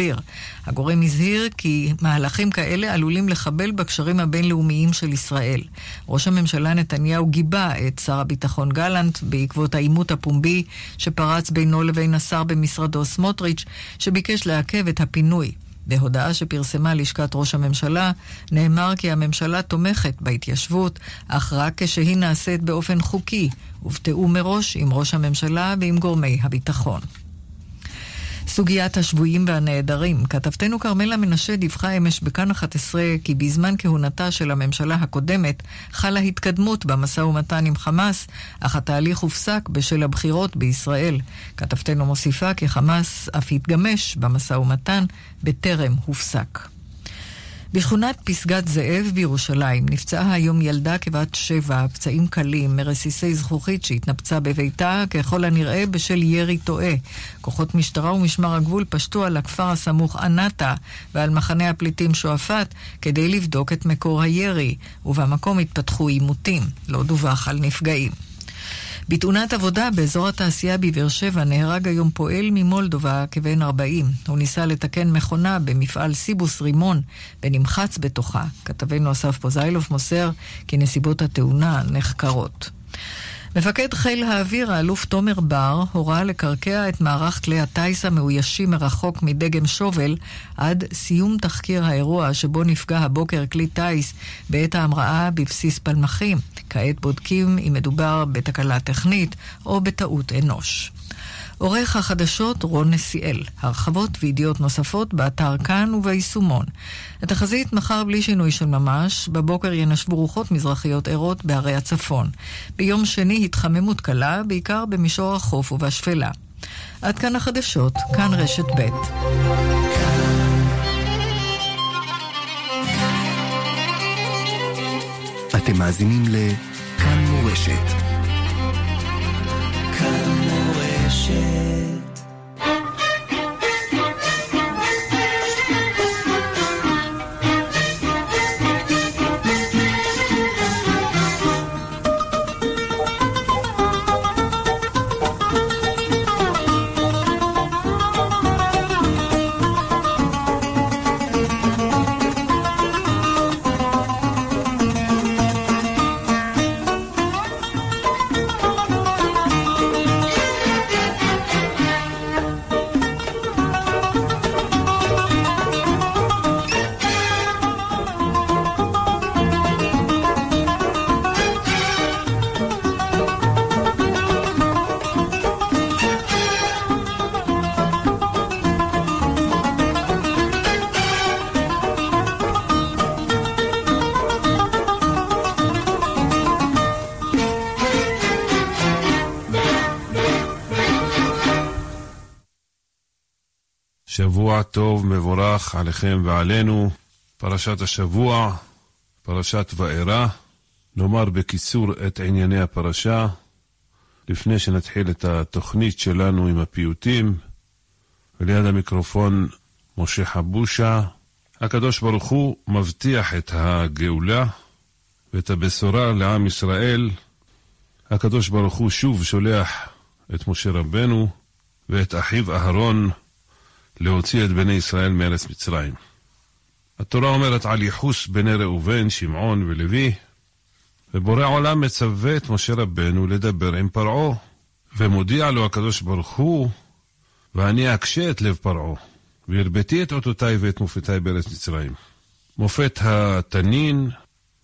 האוויר. הגורם הזהיר כי מהלכים כאלה עלולים לחבל בקשרים הבינלאומיים של ישראל. ראש הממשלה נתניהו גיבה את שר הביטחון גלנט בעקבות העימות הפומבי שפרץ בינו לבין השר במשרדו סמוטריץ', שביקש לעכב את הפינוי. בהודעה שפרסמה לשכת ראש הממשלה, נאמר כי הממשלה תומכת בהתיישבות, אך רק כשהיא נעשית באופן חוקי, ובתיאום מראש עם ראש הממשלה ועם גורמי הביטחון. סוגיית השבויים והנעדרים. כתבתנו כרמלה מנשה דיווחה אמש בכאן 11 כי בזמן כהונתה של הממשלה הקודמת חלה התקדמות במשא ומתן עם חמאס, אך התהליך הופסק בשל הבחירות בישראל. כתבתנו מוסיפה כי חמאס אף התגמש במשא ומתן בטרם הופסק. בשכונת פסגת זאב בירושלים נפצעה היום ילדה כבת שבע, פצעים קלים מרסיסי זכוכית שהתנפצה בביתה, ככל הנראה בשל ירי טועה. כוחות משטרה ומשמר הגבול פשטו על הכפר הסמוך ענתה ועל מחנה הפליטים שועפאט כדי לבדוק את מקור הירי, ובמקום התפתחו עימותים. לא דווח על נפגעים. בתאונת עבודה באזור התעשייה בבאר שבע נהרג היום פועל ממולדובה כבן 40. הוא ניסה לתקן מכונה במפעל סיבוס רימון ונמחץ בתוכה. כתבנו אסף פוזיילוב מוסר כי נסיבות התאונה נחקרות. מפקד חיל האוויר, האלוף תומר בר, הורה לקרקע את מערך כלי הטיס המאוישים מרחוק מדגם שובל עד סיום תחקיר האירוע שבו נפגע הבוקר כלי טיס בעת ההמראה בבסיס פלמחים. כעת בודקים אם מדובר בתקלה טכנית או בטעות אנוש. עורך החדשות רון נסיאל. הרחבות וידיעות נוספות באתר כאן וביישומון. התחזית מחר בלי שינוי של ממש, בבוקר ינשבו רוחות מזרחיות ערות בערי הצפון. ביום שני התחממות קלה, בעיקר במישור החוף ובשפלה. עד כאן החדשות, כאן רשת ב'. אתם מאזינים לכאן מורשת. כאן מורשת טוב, מבורך עליכם ועלינו. פרשת השבוע, פרשת וארא. נאמר בקיצור את ענייני הפרשה, לפני שנתחיל את התוכנית שלנו עם הפיוטים. וליד המיקרופון משה חבושה. הקדוש ברוך הוא מבטיח את הגאולה ואת הבשורה לעם ישראל. הקדוש ברוך הוא שוב שולח את משה רבנו ואת אחיו אהרון להוציא את בני ישראל מארץ מצרים. התורה אומרת על ייחוס בני ראובן, שמעון ולוי, ובורא עולם מצווה את משה רבנו לדבר עם פרעה, ומודיע לו הקדוש ברוך הוא, ואני אקשה את לב פרעה, והרביתי את אותותיי ואת מופתיי בארץ מצרים. מופת התנין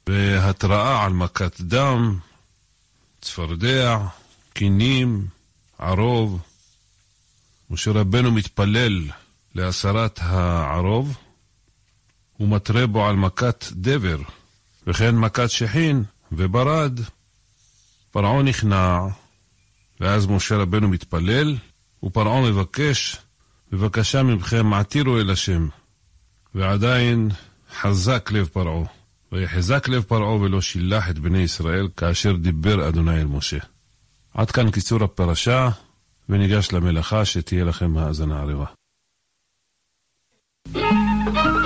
והתראה על מכת דם, צפרדע, קינים, ערוב. משה רבנו מתפלל להסרת הערוב, ומתרה בו על מכת דבר, וכן מכת שחין וברד. פרעה נכנע, ואז משה רבנו מתפלל, ופרעה מבקש, בבקשה מכם עתירו אל השם. ועדיין חזק לב פרעה. ויחזק לב פרעה ולא שילח את בני ישראל כאשר דיבר אדוני אל משה. עד כאן קיצור הפרשה, וניגש למלאכה שתהיה לכם האזנה ערבה. Thank you.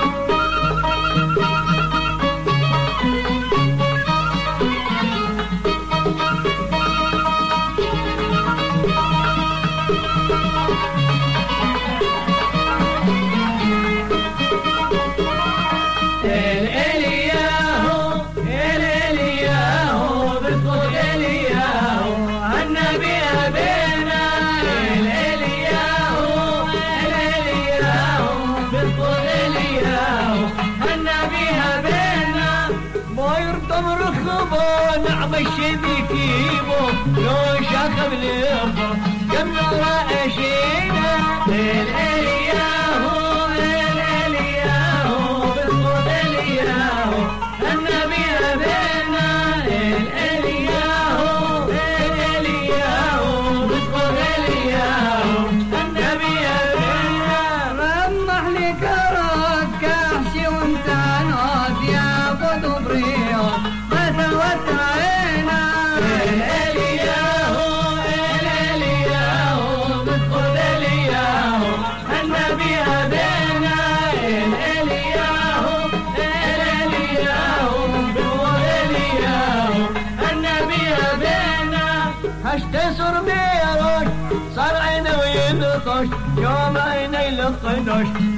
Allah eşine,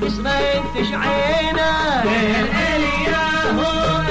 وسمعتش عينك تلقى لي ياهو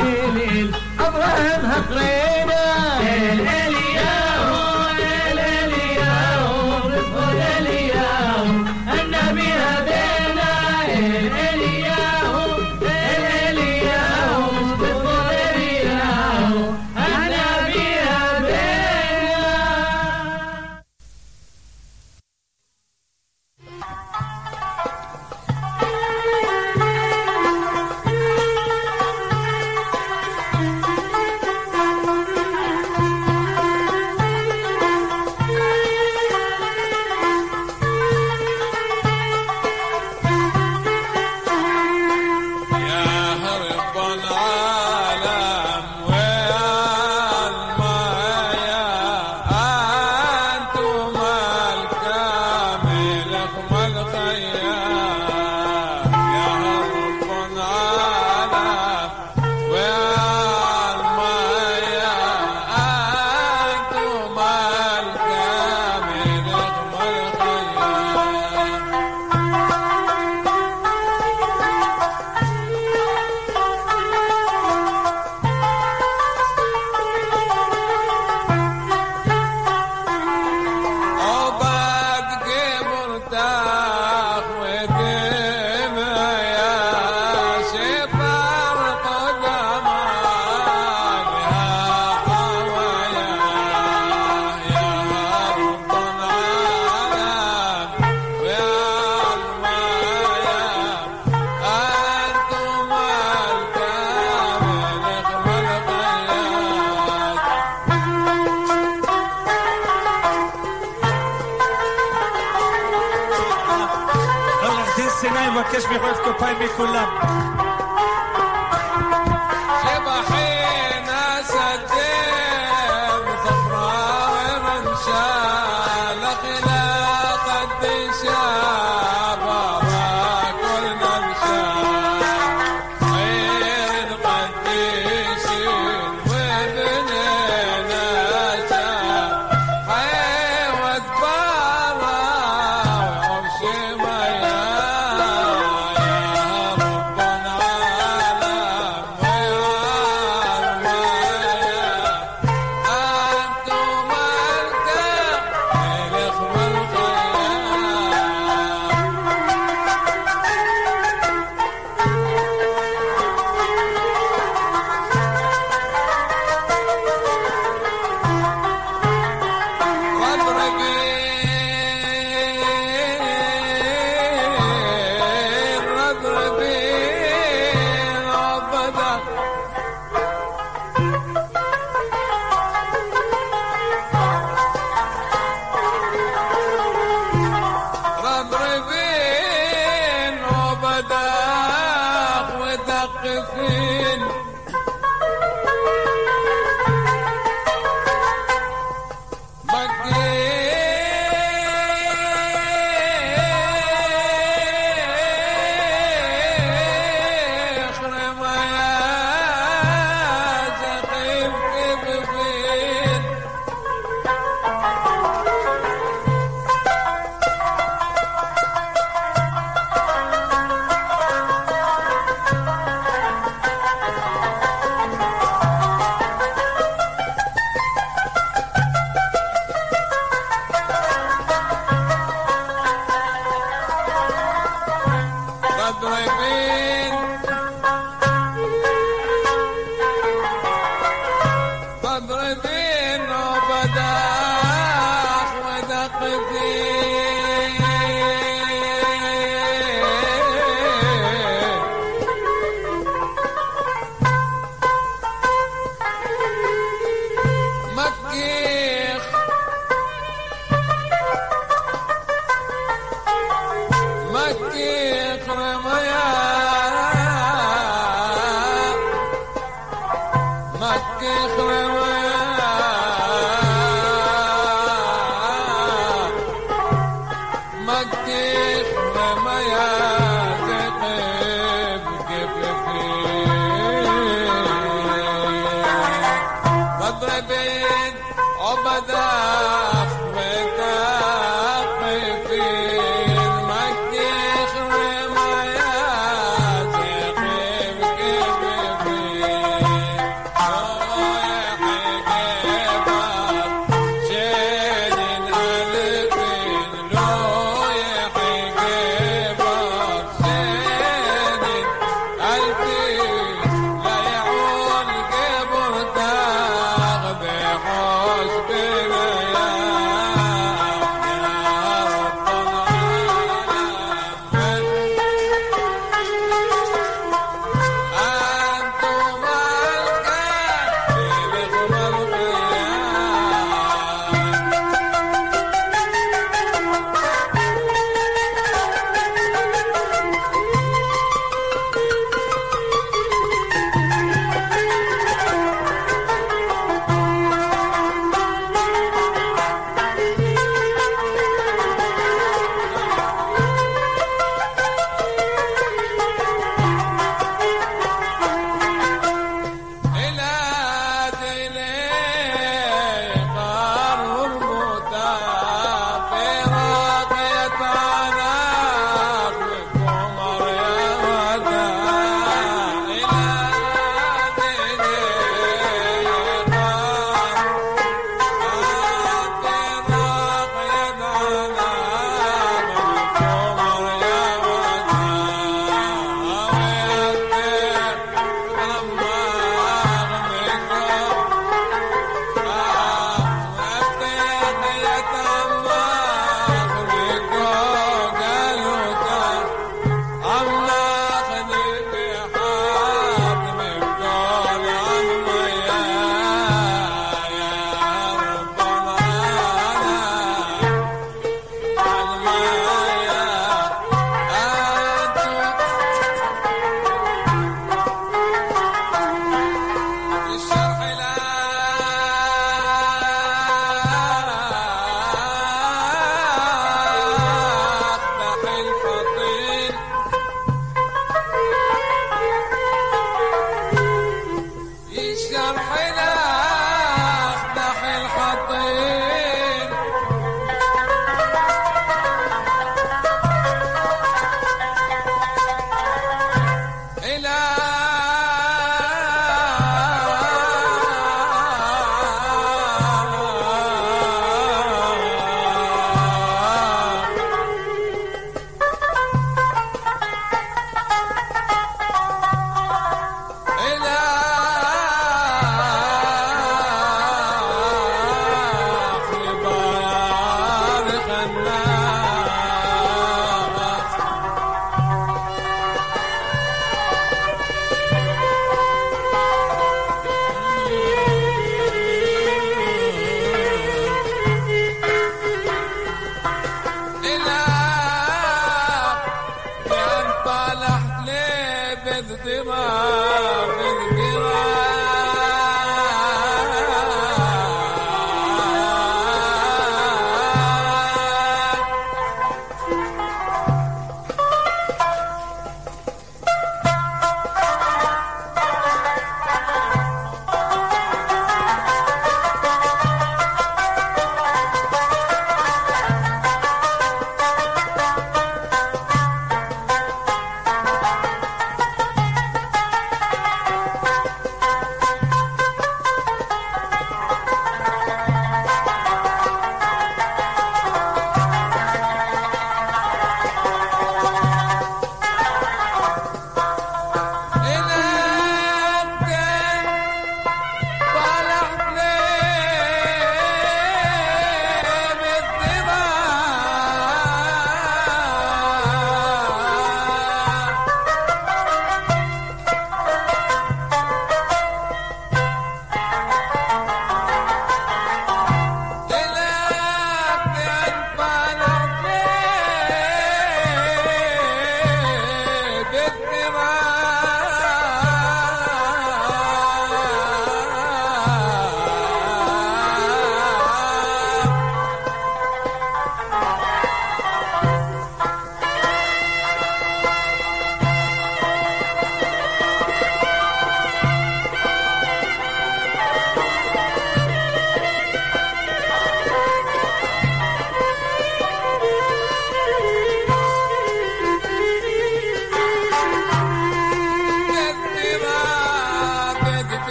إليل. أبراهيم هقريب Find me good love.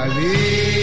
Habibi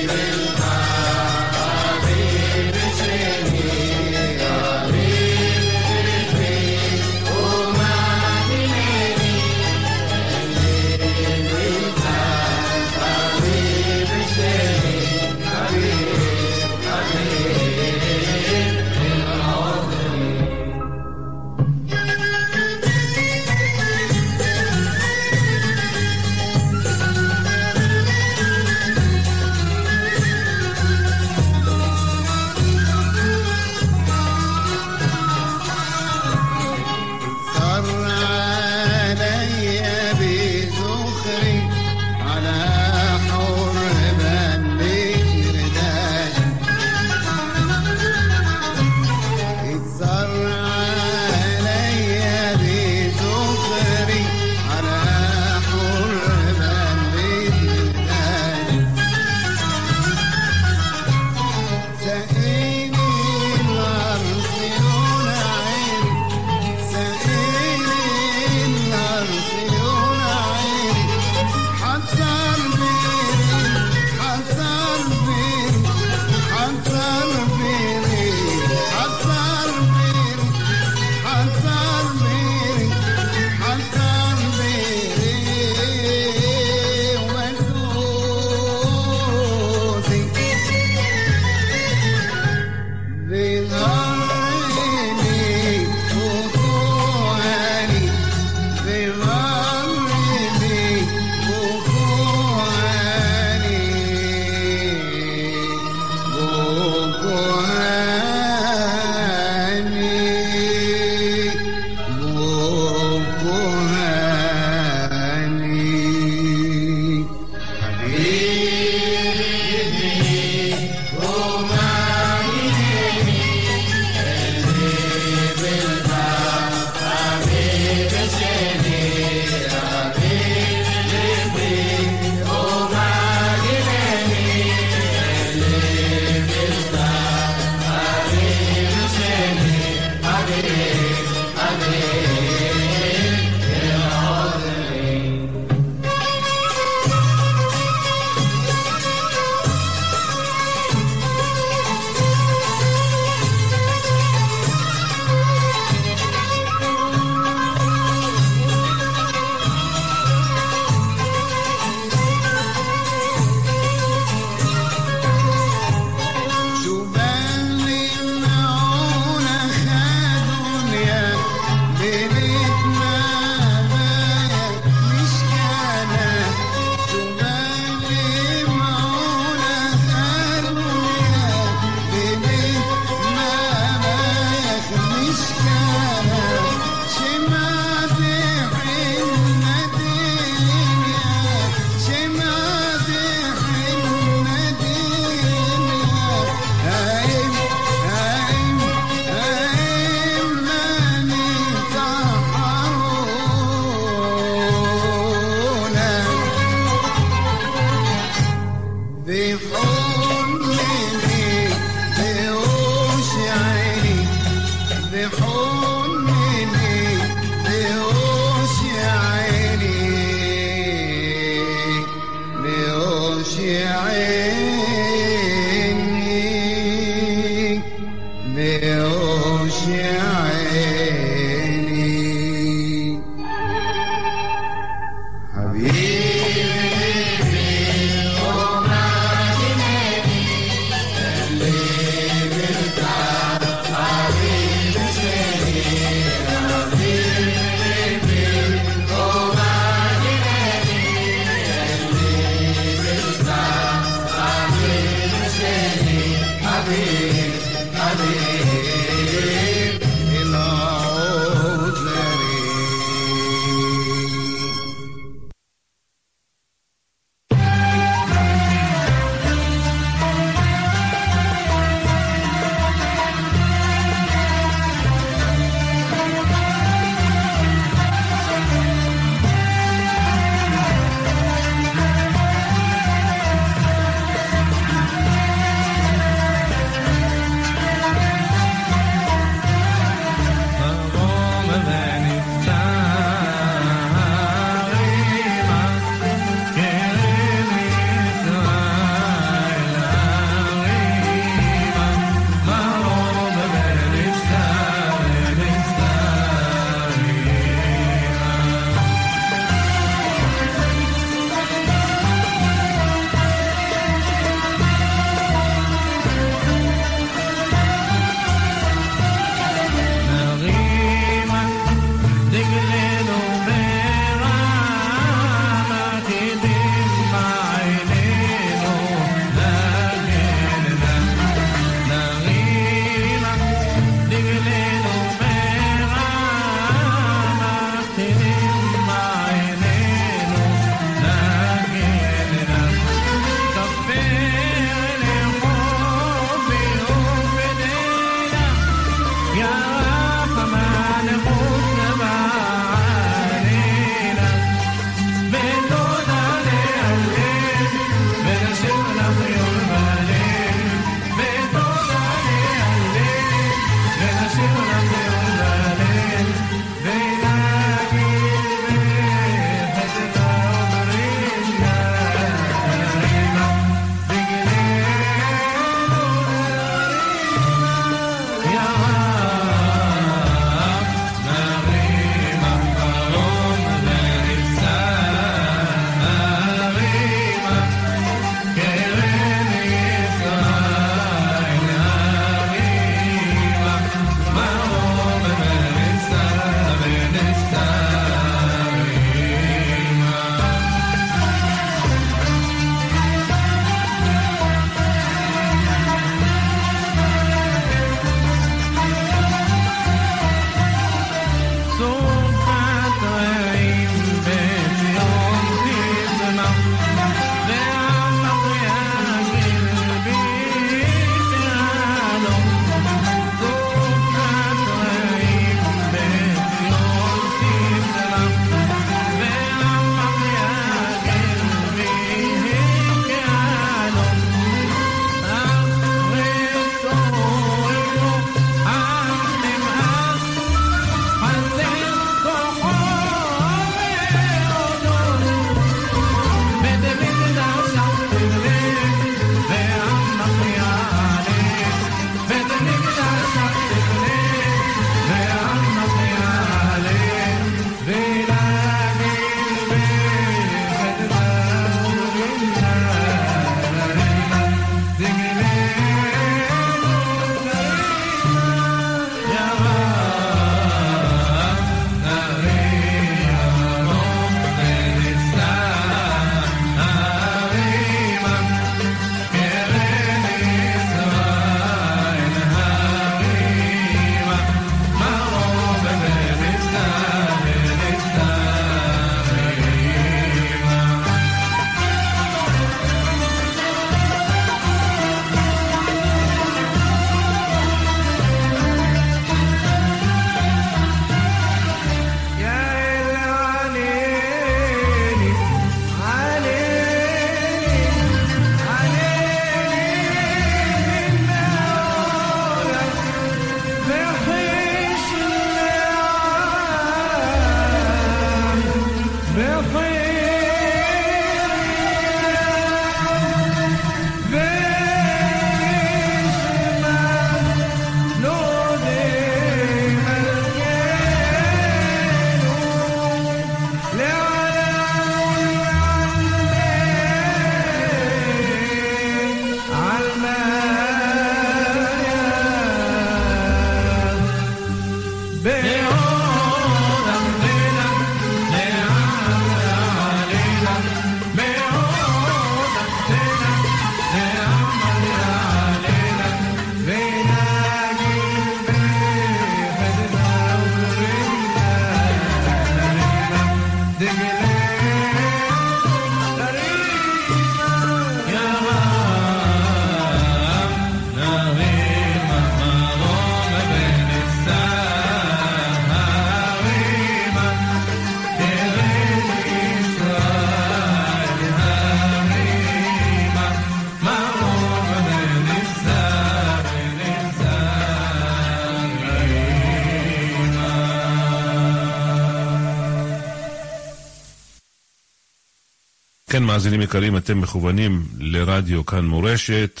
מאזינים יקרים, אתם מכוונים לרדיו כאן מורשת,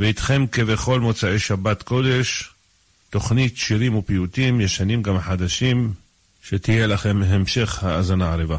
ואיתכם כבכל מוצאי שבת קודש, תוכנית שירים ופיוטים, ישנים גם חדשים, שתהיה לכם המשך האזנה ערבה.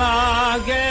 mage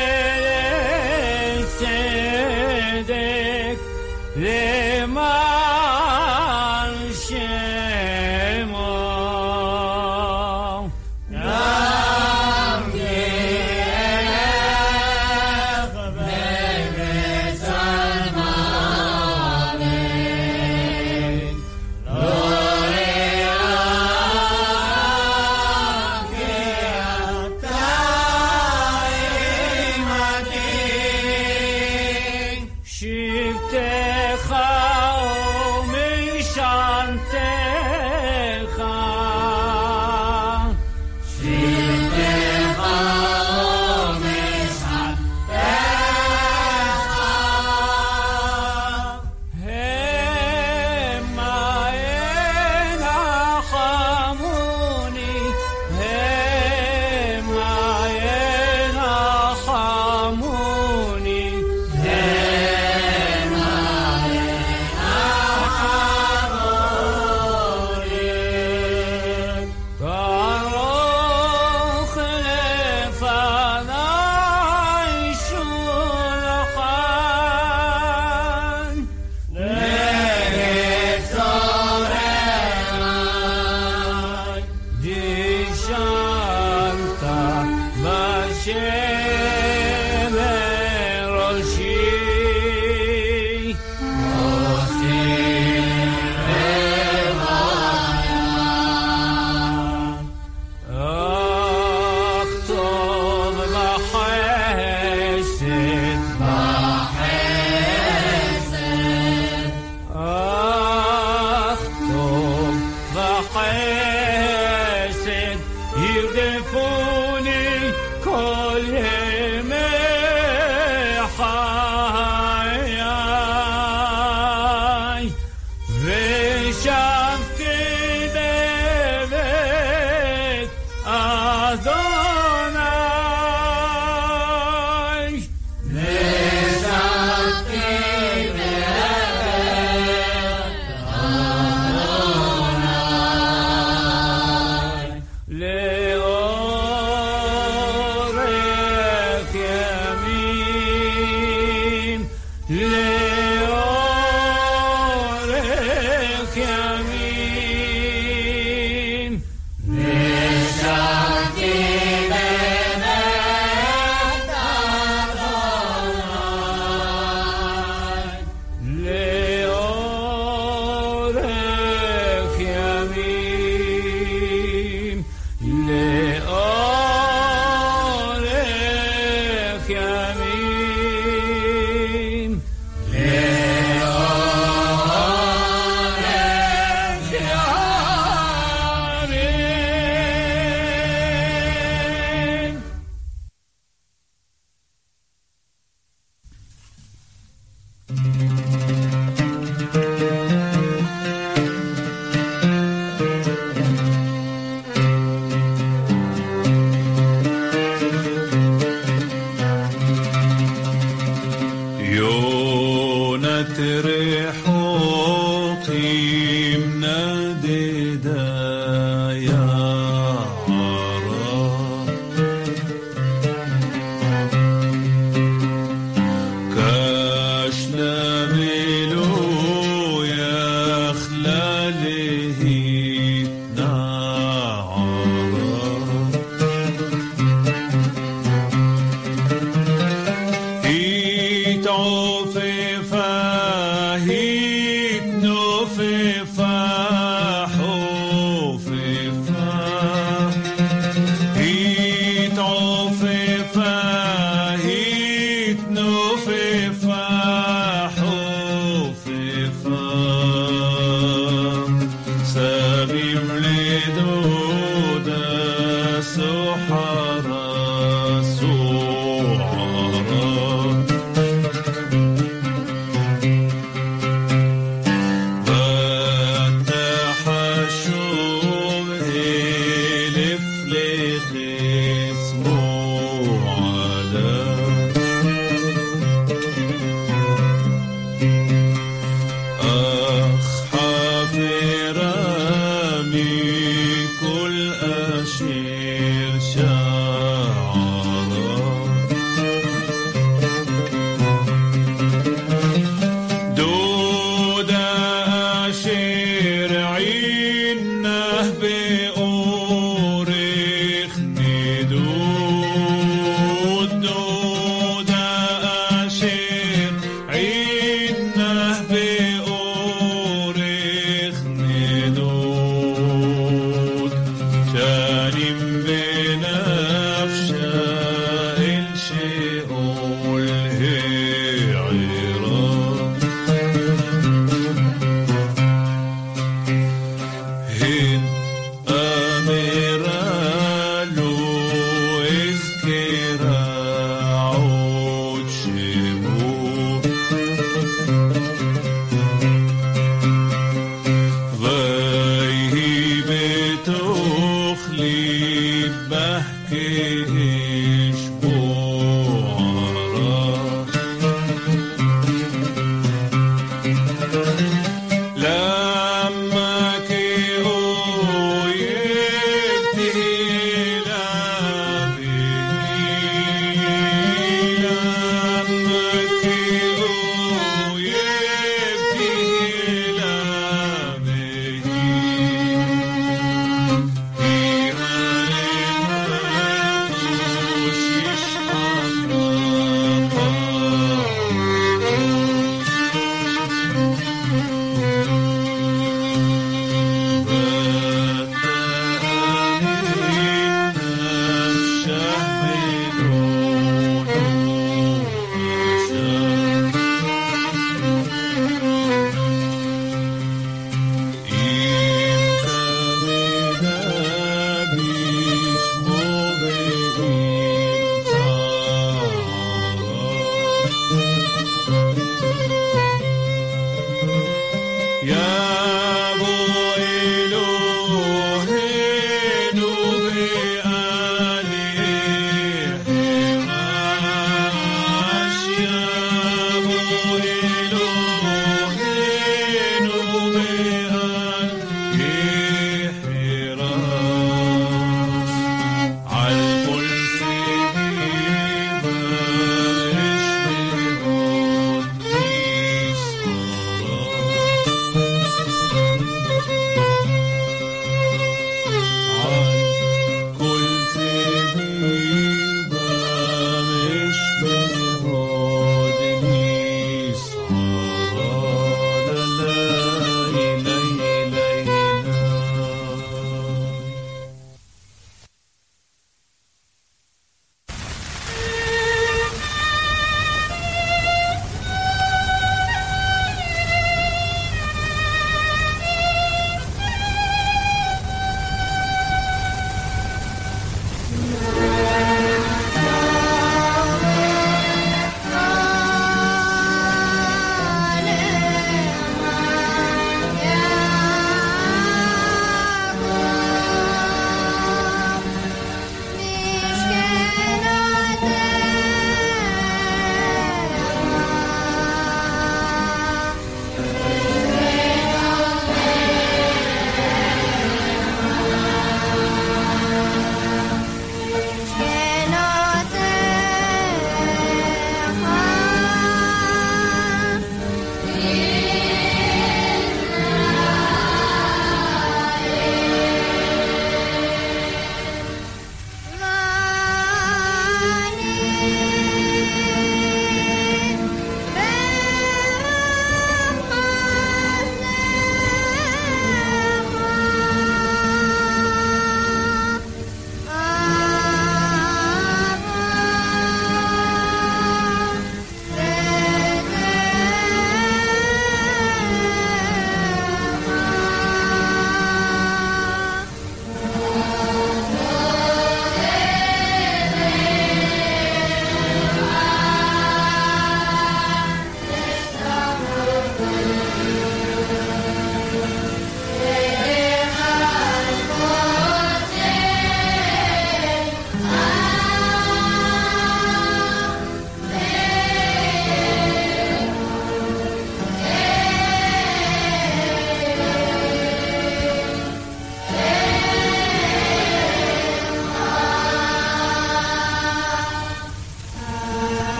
yarim benim.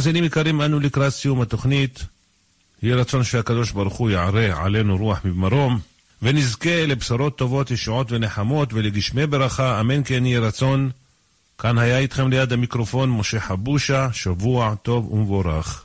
מאזינים יקרים, אנו לקראת סיום התוכנית. יהי רצון שהקדוש ברוך הוא יערה עלינו רוח ממרום, ונזכה לבשורות טובות, ישועות ונחמות, ולגשמי ברכה, אמן כן יהי רצון. כאן היה איתכם ליד המיקרופון משה חבושה, שבוע טוב ומבורך.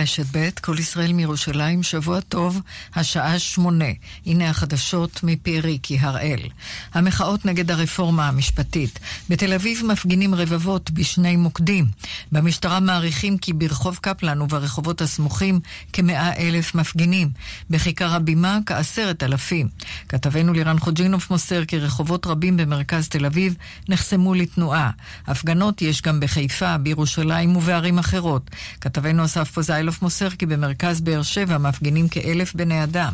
רשת ב', כל ישראל מירושלים, שבוע טוב, השעה שמונה. הנה החדשות מפי ריקי הראל. המחאות נגד הרפורמה המשפטית. בתל אביב מפגינים רבבות בשני מוקדים. במשטרה מעריכים כי ברחוב קפלן וברחובות הסמוכים כמאה אלף מפגינים. בכיכר הבימה כעשרת אלפים. כתבנו לירן חוג'ינוף מוסר כי רחובות רבים במרכז תל אביב נחסמו לתנועה. הפגנות יש גם בחיפה, בירושלים ובערים אחרות. כתבנו אסף פוזיילוף מוסר כי במרכז באר שבע מפגינים כאלף בני אדם.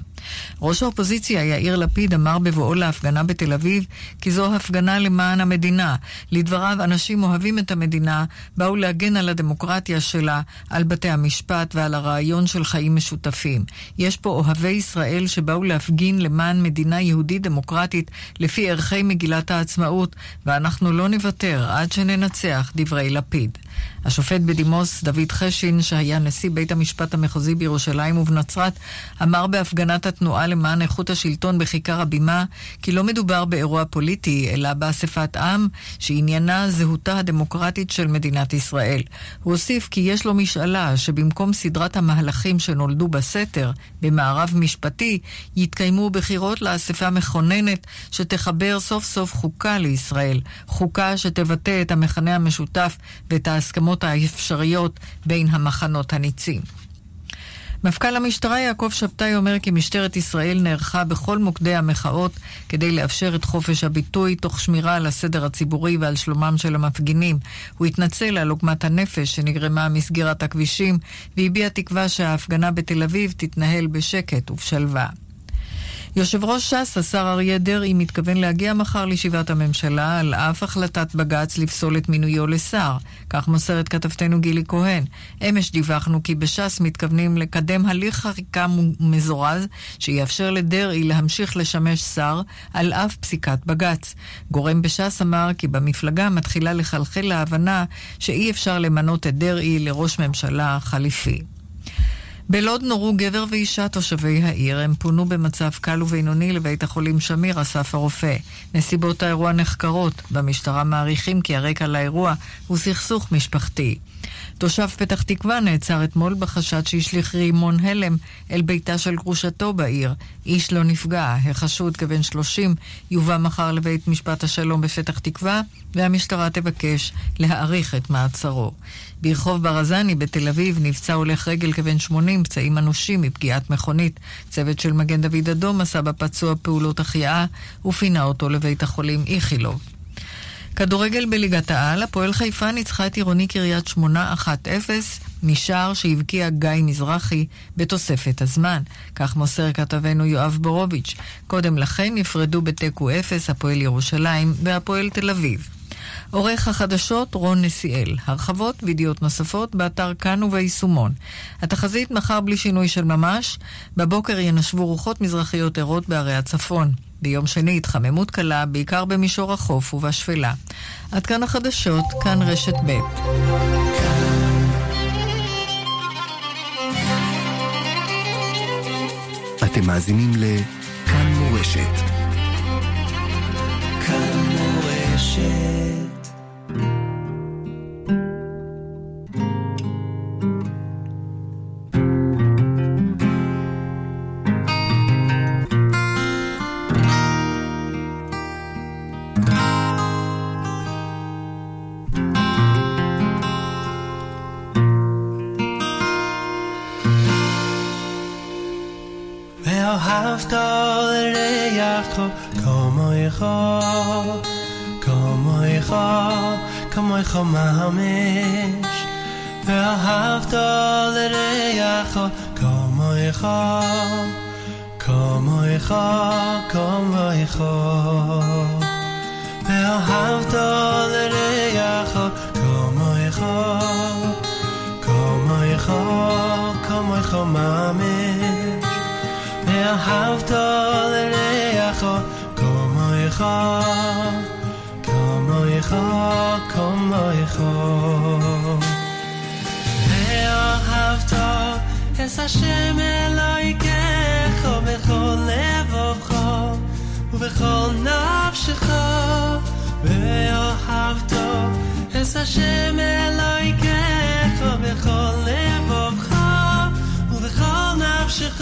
ראש האופוזיציה יאיר לפיד אמר בבואו להפגנה בתל אביב כי זו הפגנה למען המדינה. לדבריו, אנשים אוהבים את המדינה, באו להגן על הדמוקרטיה שלה, על בתי המשפט ועל הרעיון של חיים משותפים. יש פה אוהבי ישראל שבאו להפגין למען מדינה יהודית דמוקרטית לפי ערכי מגילת העצמאות, ואנחנו לא נוותר עד שננצח, דברי לפיד. השופט בדימוס דוד חשין, שהיה נשיא בית המשפט המחוזי בירושלים ובנצרת, אמר בהפגנת התנועה למען איכות השלטון בכיכר הבימה כי לא מדובר באירוע פוליטי, אלא באספת עם שעניינה זהותה הדמוקרטית של מדינת ישראל. הוא הוסיף כי יש לו משאלה שבמקום סדרת המהלכים שנולדו בסתר, במערב משפטי, יתקיימו בחירות לאספה מכוננת שתחבר סוף סוף חוקה לישראל, חוקה שתבטא את המכנה המשותף ואת ההסכמות האפשריות בין המחנות הניצים. מפכ"ל המשטרה יעקב שבתאי אומר כי משטרת ישראל נערכה בכל מוקדי המחאות כדי לאפשר את חופש הביטוי תוך שמירה על הסדר הציבורי ועל שלומם של המפגינים. הוא התנצל על עוגמת הנפש שנגרמה מסגירת הכבישים והביע תקווה שההפגנה בתל אביב תתנהל בשקט ובשלווה. יושב ראש ש"ס, השר אריה דרעי, מתכוון להגיע מחר לישיבת הממשלה על אף החלטת בג"ץ לפסול את מינויו לשר. כך מוסרת כתבתנו גילי כהן. אמש דיווחנו כי בש"ס מתכוונים לקדם הליך חקיקה מזורז שיאפשר לדרעי להמשיך לשמש שר על אף פסיקת בג"ץ. גורם בש"ס אמר כי במפלגה מתחילה לחלחל ההבנה שאי אפשר למנות את דרעי לראש ממשלה חליפי. בלוד נורו גבר ואישה תושבי העיר. הם פונו במצב קל ובינוני לבית החולים שמיר, אסף הרופא. נסיבות האירוע נחקרות. במשטרה מעריכים כי הרקע לאירוע הוא סכסוך משפחתי. תושב פתח תקווה נעצר אתמול בחשד שהשליך רימון הלם אל ביתה של גרושתו בעיר. איש לא נפגע. החשוד כבן 30 יובא מחר לבית משפט השלום בפתח תקווה, והמשטרה תבקש להאריך את מעצרו. ברחוב ברזני בתל אביב נפצע הולך רגל כבן 80 פצעים אנושים מפגיעת מכונית. צוות של מגן דוד אדום עשה בפצוע פעולות החייאה ופינה אותו לבית החולים איכילוב. כדורגל בליגת העל, הפועל חיפה ניצחה את עירוני קריית שמונה 1-0 משער שהבקיע גיא מזרחי בתוספת הזמן. כך מוסר כתבנו יואב בורוביץ'. קודם לכן נפרדו בתיקו 0 הפועל ירושלים והפועל תל אביב. עורך החדשות רון נסיאל. הרחבות וידיעות נוספות באתר כאן וביישומון. התחזית מחר בלי שינוי של ממש. בבוקר ינשבו רוחות מזרחיות ערות בערי הצפון. ביום שני התחממות קלה, בעיקר במישור החוף ובשפלה. עד כאן החדשות, כאן רשת ב'. אתם מאזינים ל"כאן מורשת. ואהבת לרעך כמוך, כמוך, כמוך ממש. ואהבת לרעך כמוך, כמוך, כמוך. ואהבת לרעך כמוך, כמוך, כמוך ממש. ואהבת לרעך כמוך, כמוך, כמוך. ואהבת את השם אלוהיכך בכל לבבך ובכל נפשך ואהבת את השם אלוהיכך בכל לבבך ובכל נפשך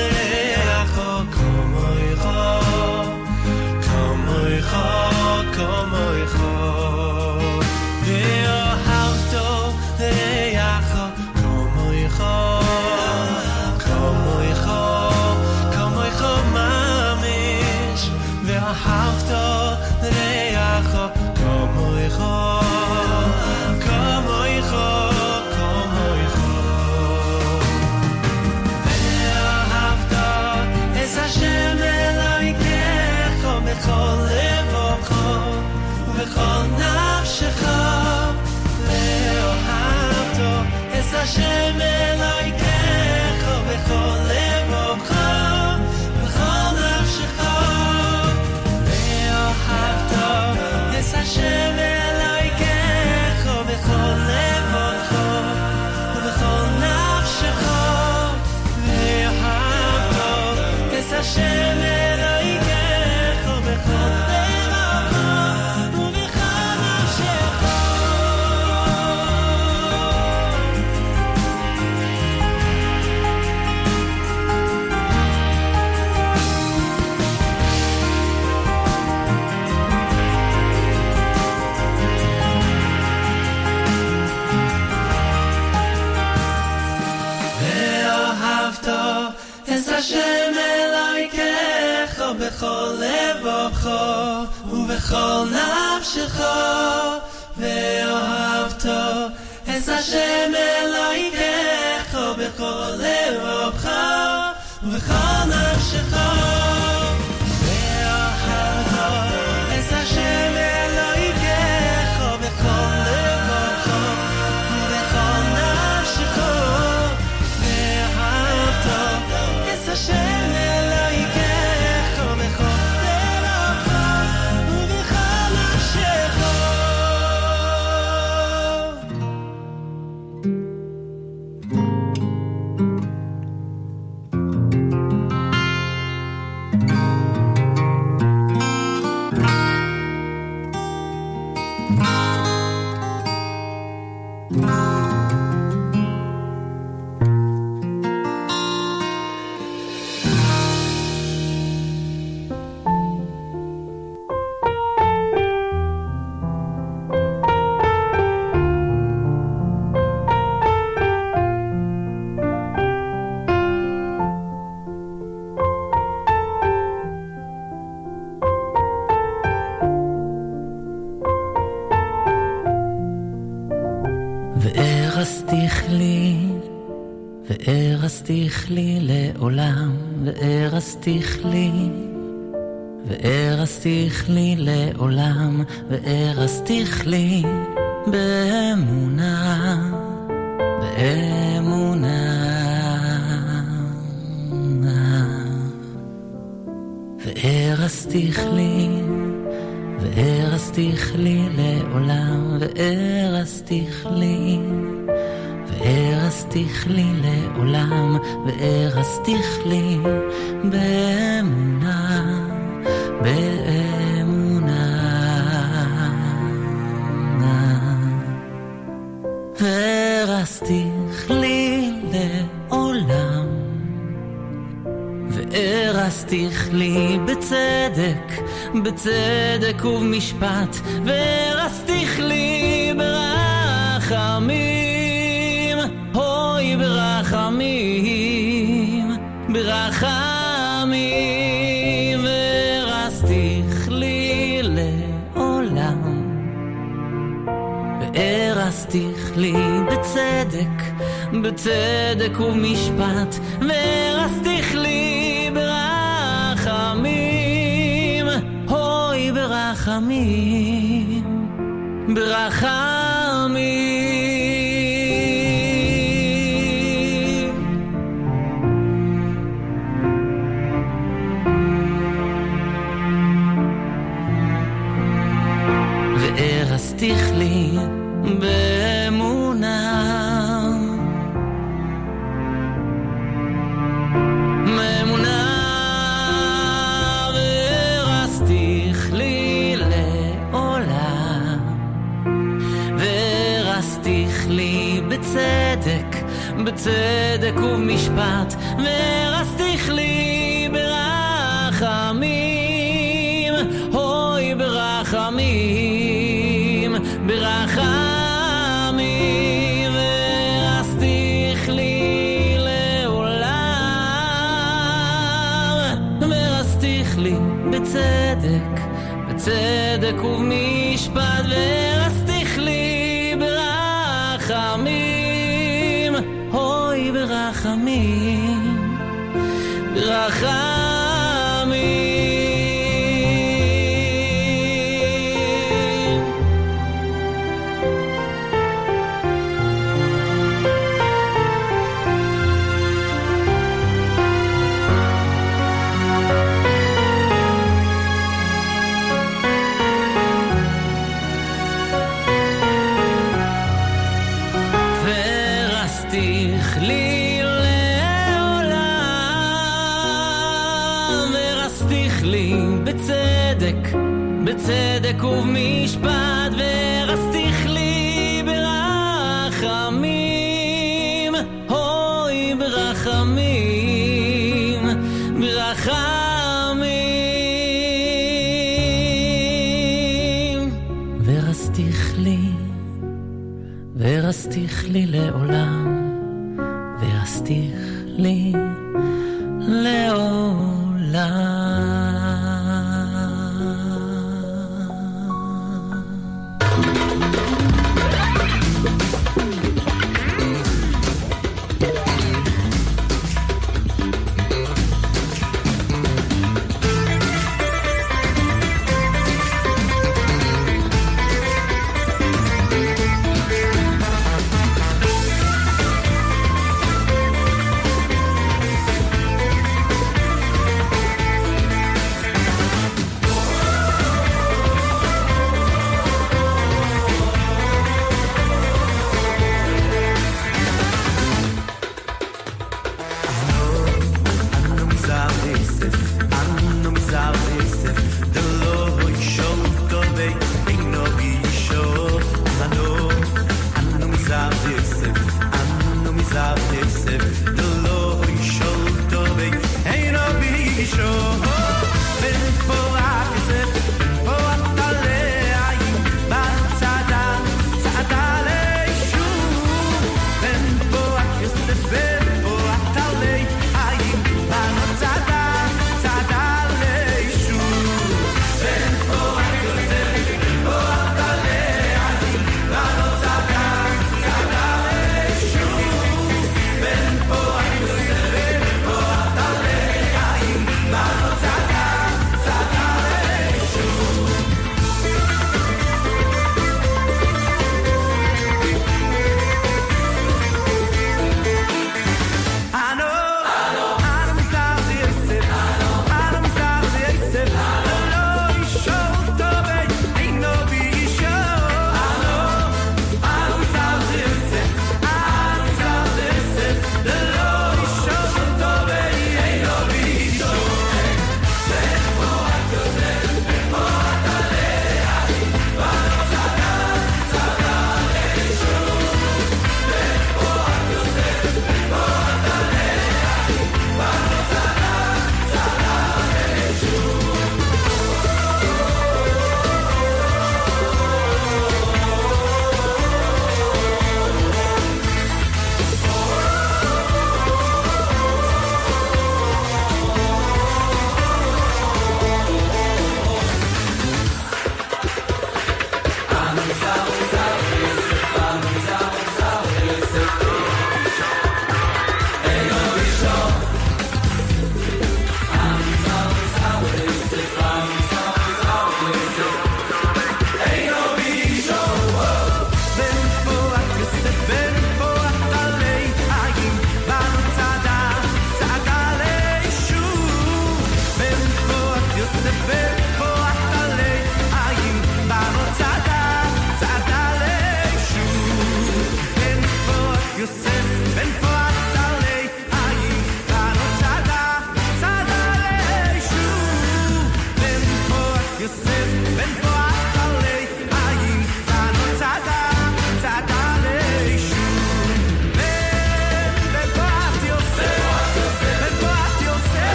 call. קאל נאב שחא ווארעבט אז שׁם מלא יגרה ארסתיך לי, וארסתיך לי לעולם, וארסתיך לי. וארסתיך לי לעולם, וארסתיך לי באמונה, באמונה. וארסתיך לי, וארסתיך לי לעולם, וארסתיך לי. וארסתיך לי לעולם, וארסתיך לי באמונה, באמונה. וארסתיך לי לעולם, וארסתיך לי בצדק, בצדק ובמשפט, וארסתיך לי ברחמים. לי בצדק, בצדק ובמשפט, והרסתיך לי ברחמים, אוי ברחמים, ברחמים. אחת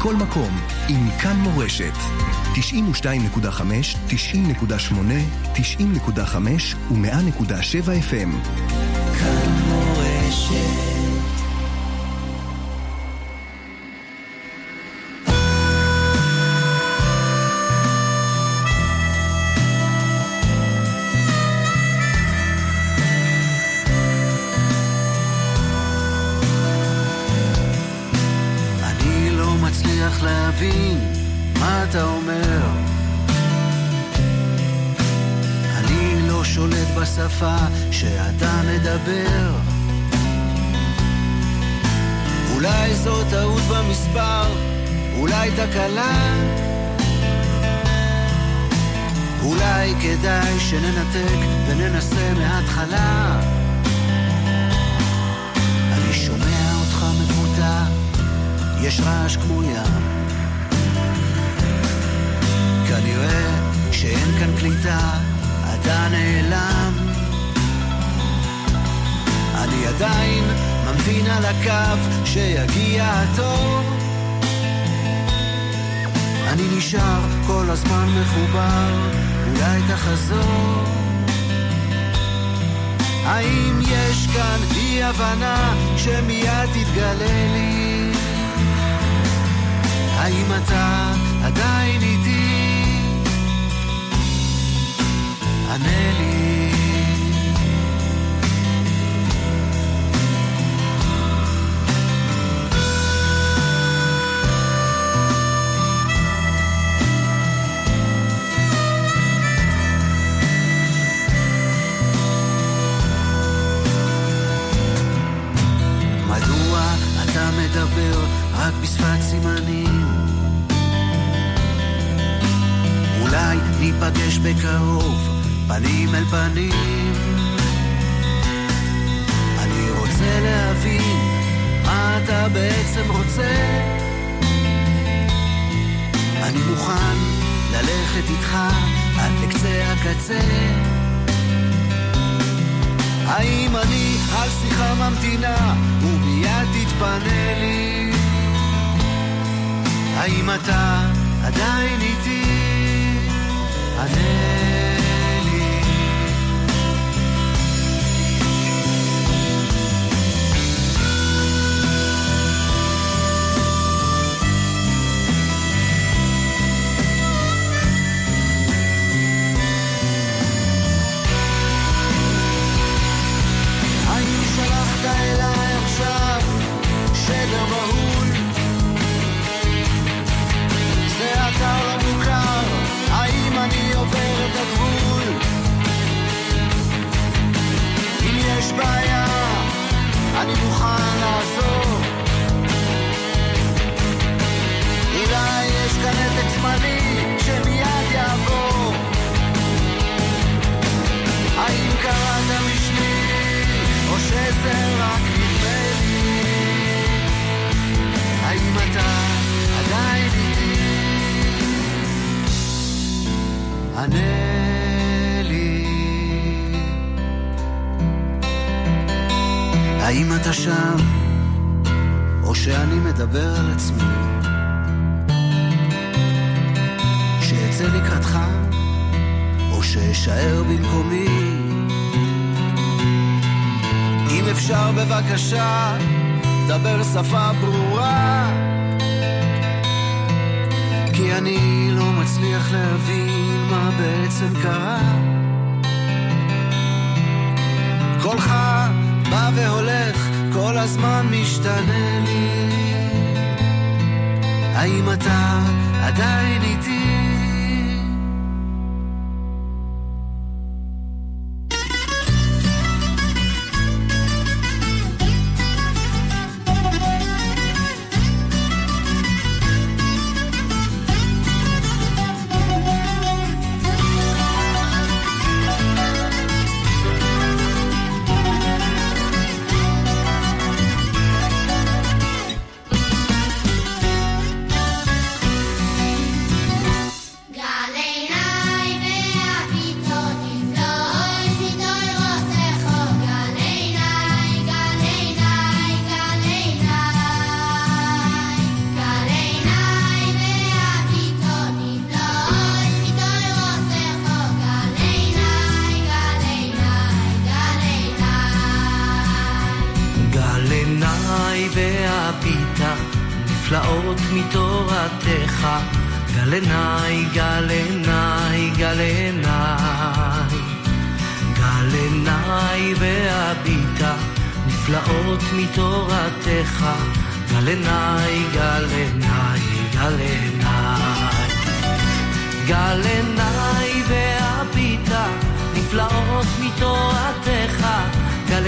מכל מקום, עם כאן מורשת. 92.5, 90.8, 90.5 ו-100.7 FM. כאן שננתק וננסה מההתחלה. אני שומע אותך מבוטא, יש רעש כמו ים. כנראה שאין כאן קליטה, אתה נעלם. אני עדיין ממתין על הקו שיגיע התור. אני נשאר כל הזמן מחובר, אולי תחזור. האם יש כאן אי הבנה שמיד תתגלה לי? האם אתה מדבר רק בשפת סימנים? אולי ניפגש בקרוב, פנים אל פנים. אני רוצה להבין מה אתה בעצם רוצה. אני מוכן ללכת איתך עד לקצה הקצה. האם אני על שיחה ממתינה ומיד תתפנה לי? האם אתה עדיין איתי? ענה אתה שם, או שאני מדבר על עצמי? שאצא לקראתך, או שאשאר במקומי? אם אפשר בבקשה, דבר שפה ברורה. כי אני לא מצליח להבין מה בעצם קרה. קולך בא והולך, כל הזמן משתנה לי. האם אתה עדיין איתי?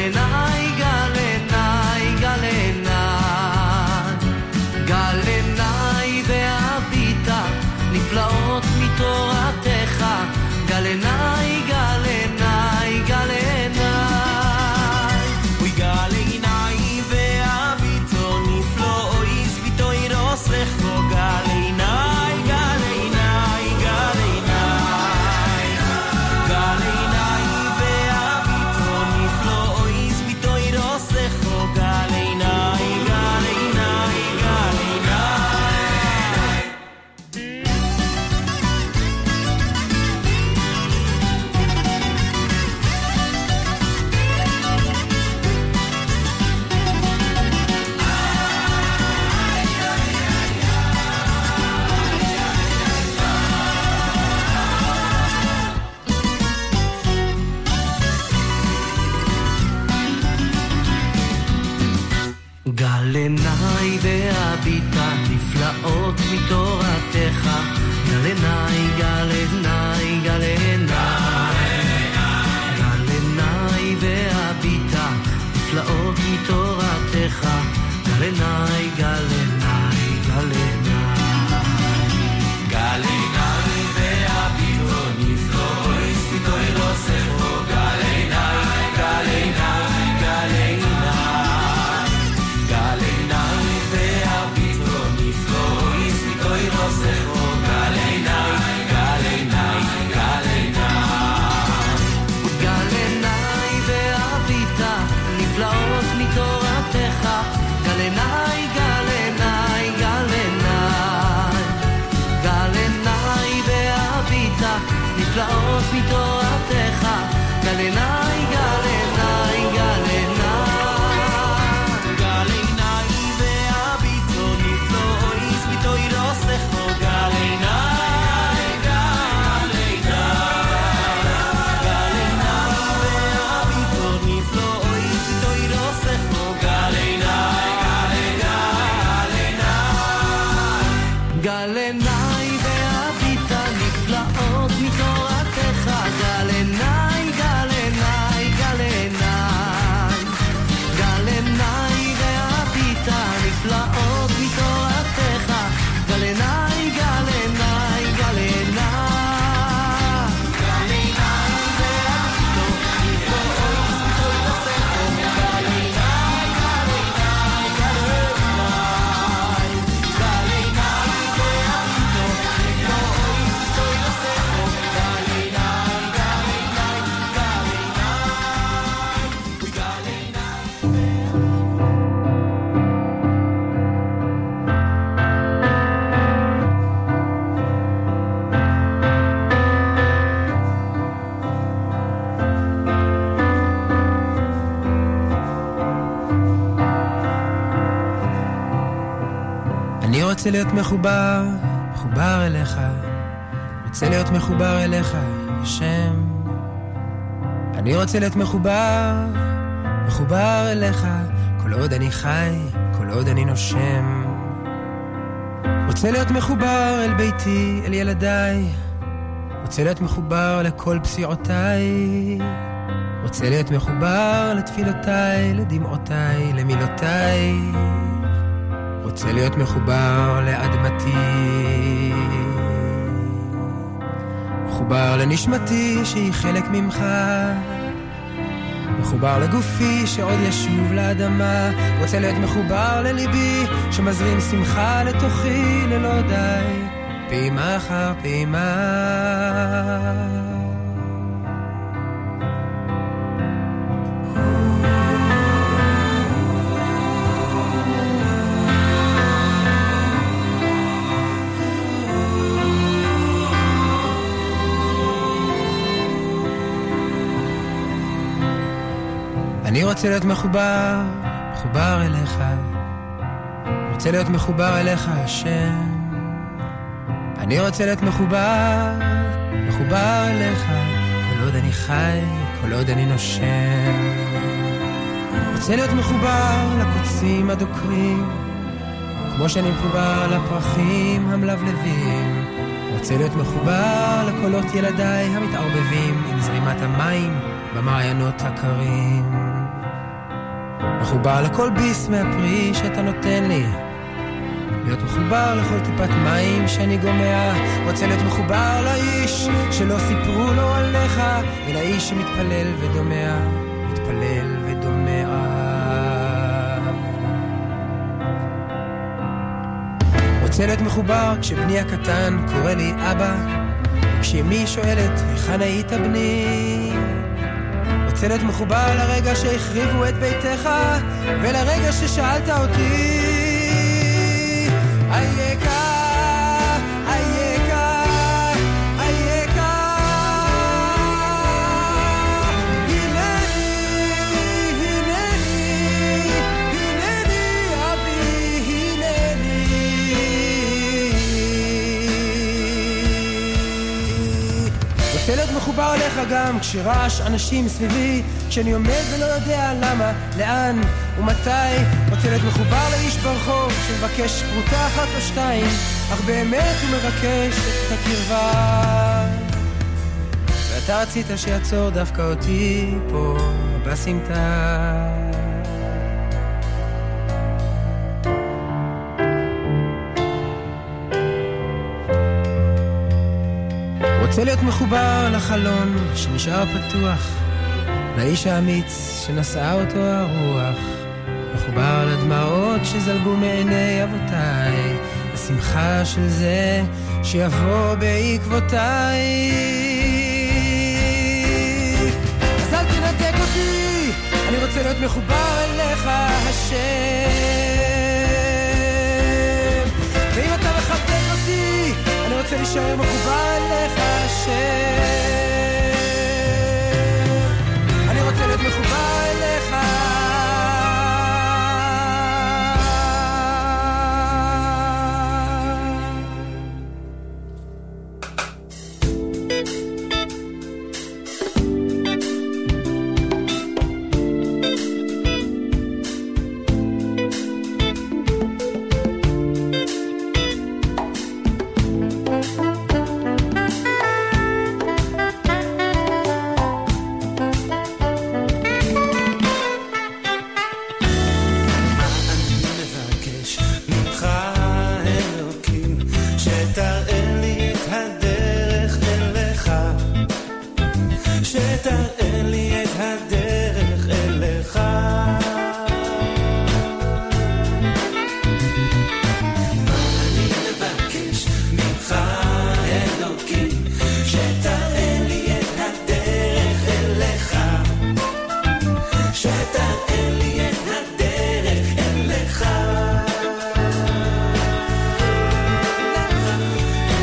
めない מחובר, מחובר אליך. רוצה להיות מחובר אליך, השם. אני רוצה להיות מחובר, מחובר אליך, כל עוד אני חי, כל עוד אני נושם. רוצה להיות מחובר אל ביתי, אל ילדיי. רוצה להיות מחובר לכל פסיעותיי. רוצה להיות מחובר לתפילותיי, לדמעותיי, למילותיי. רוצה להיות מחובר לאדמתי, מחובר לנשמתי שהיא חלק ממך, מחובר לגופי שעוד ישוב לאדמה, רוצה להיות מחובר לליבי שמזרים שמחה לתוכי ללא די, פעימה אחר פעימה. רוצה להיות מחובר, מחובר אליך. רוצה להיות מחובר אליך, השם. אני רוצה להיות מחובר, מחובר אליך, כל עוד אני חי, כל עוד אני נושם. רוצה להיות מחובר לקוצים הדוקרים, כמו שאני מחובר לפרחים המלבלבים. רוצה להיות מחובר לקולות ילדיי המתערבבים עם זרימת המים במעיינות הקרים. מחובר לכל ביס מהפרי שאתה נותן לי. להיות מחובר לכל טיפת מים שאני גומע. רוצה להיות מחובר לאיש שלא סיפרו לו עליך, אלא איש שמתפלל ודומע, מתפלל ודומע. רוצה להיות מחובר כשבני הקטן קורא לי אבא, כשאמי שואלת היכן היית בני? רוצה להיות מחובר לרגע שהחריבו את ביתך, ולרגע ששאלת אותי, אייכה, מחובר אליך גם כשרעש אנשים סביבי, כשאני עומד ולא יודע למה, לאן ומתי. רוצה להיות מחובר לאיש ברחוב שמבקש פרוטה אחת או שתיים, אך באמת הוא מבקש את הקרבה. ואתה רצית שיעצור דווקא אותי פה בסמטה. רוצה להיות מחובר לחלון שנשאר פתוח, לאיש האמיץ שנשאה אותו הרוח, מחובר לדמעות שזלגו מעיני אבותיי, לשמחה של זה שיבוא בעקבותיי. אז אל תנתק אותי, אני רוצה להיות מחובר אליך, השם. רוצה להישאר מחובר אליך השם.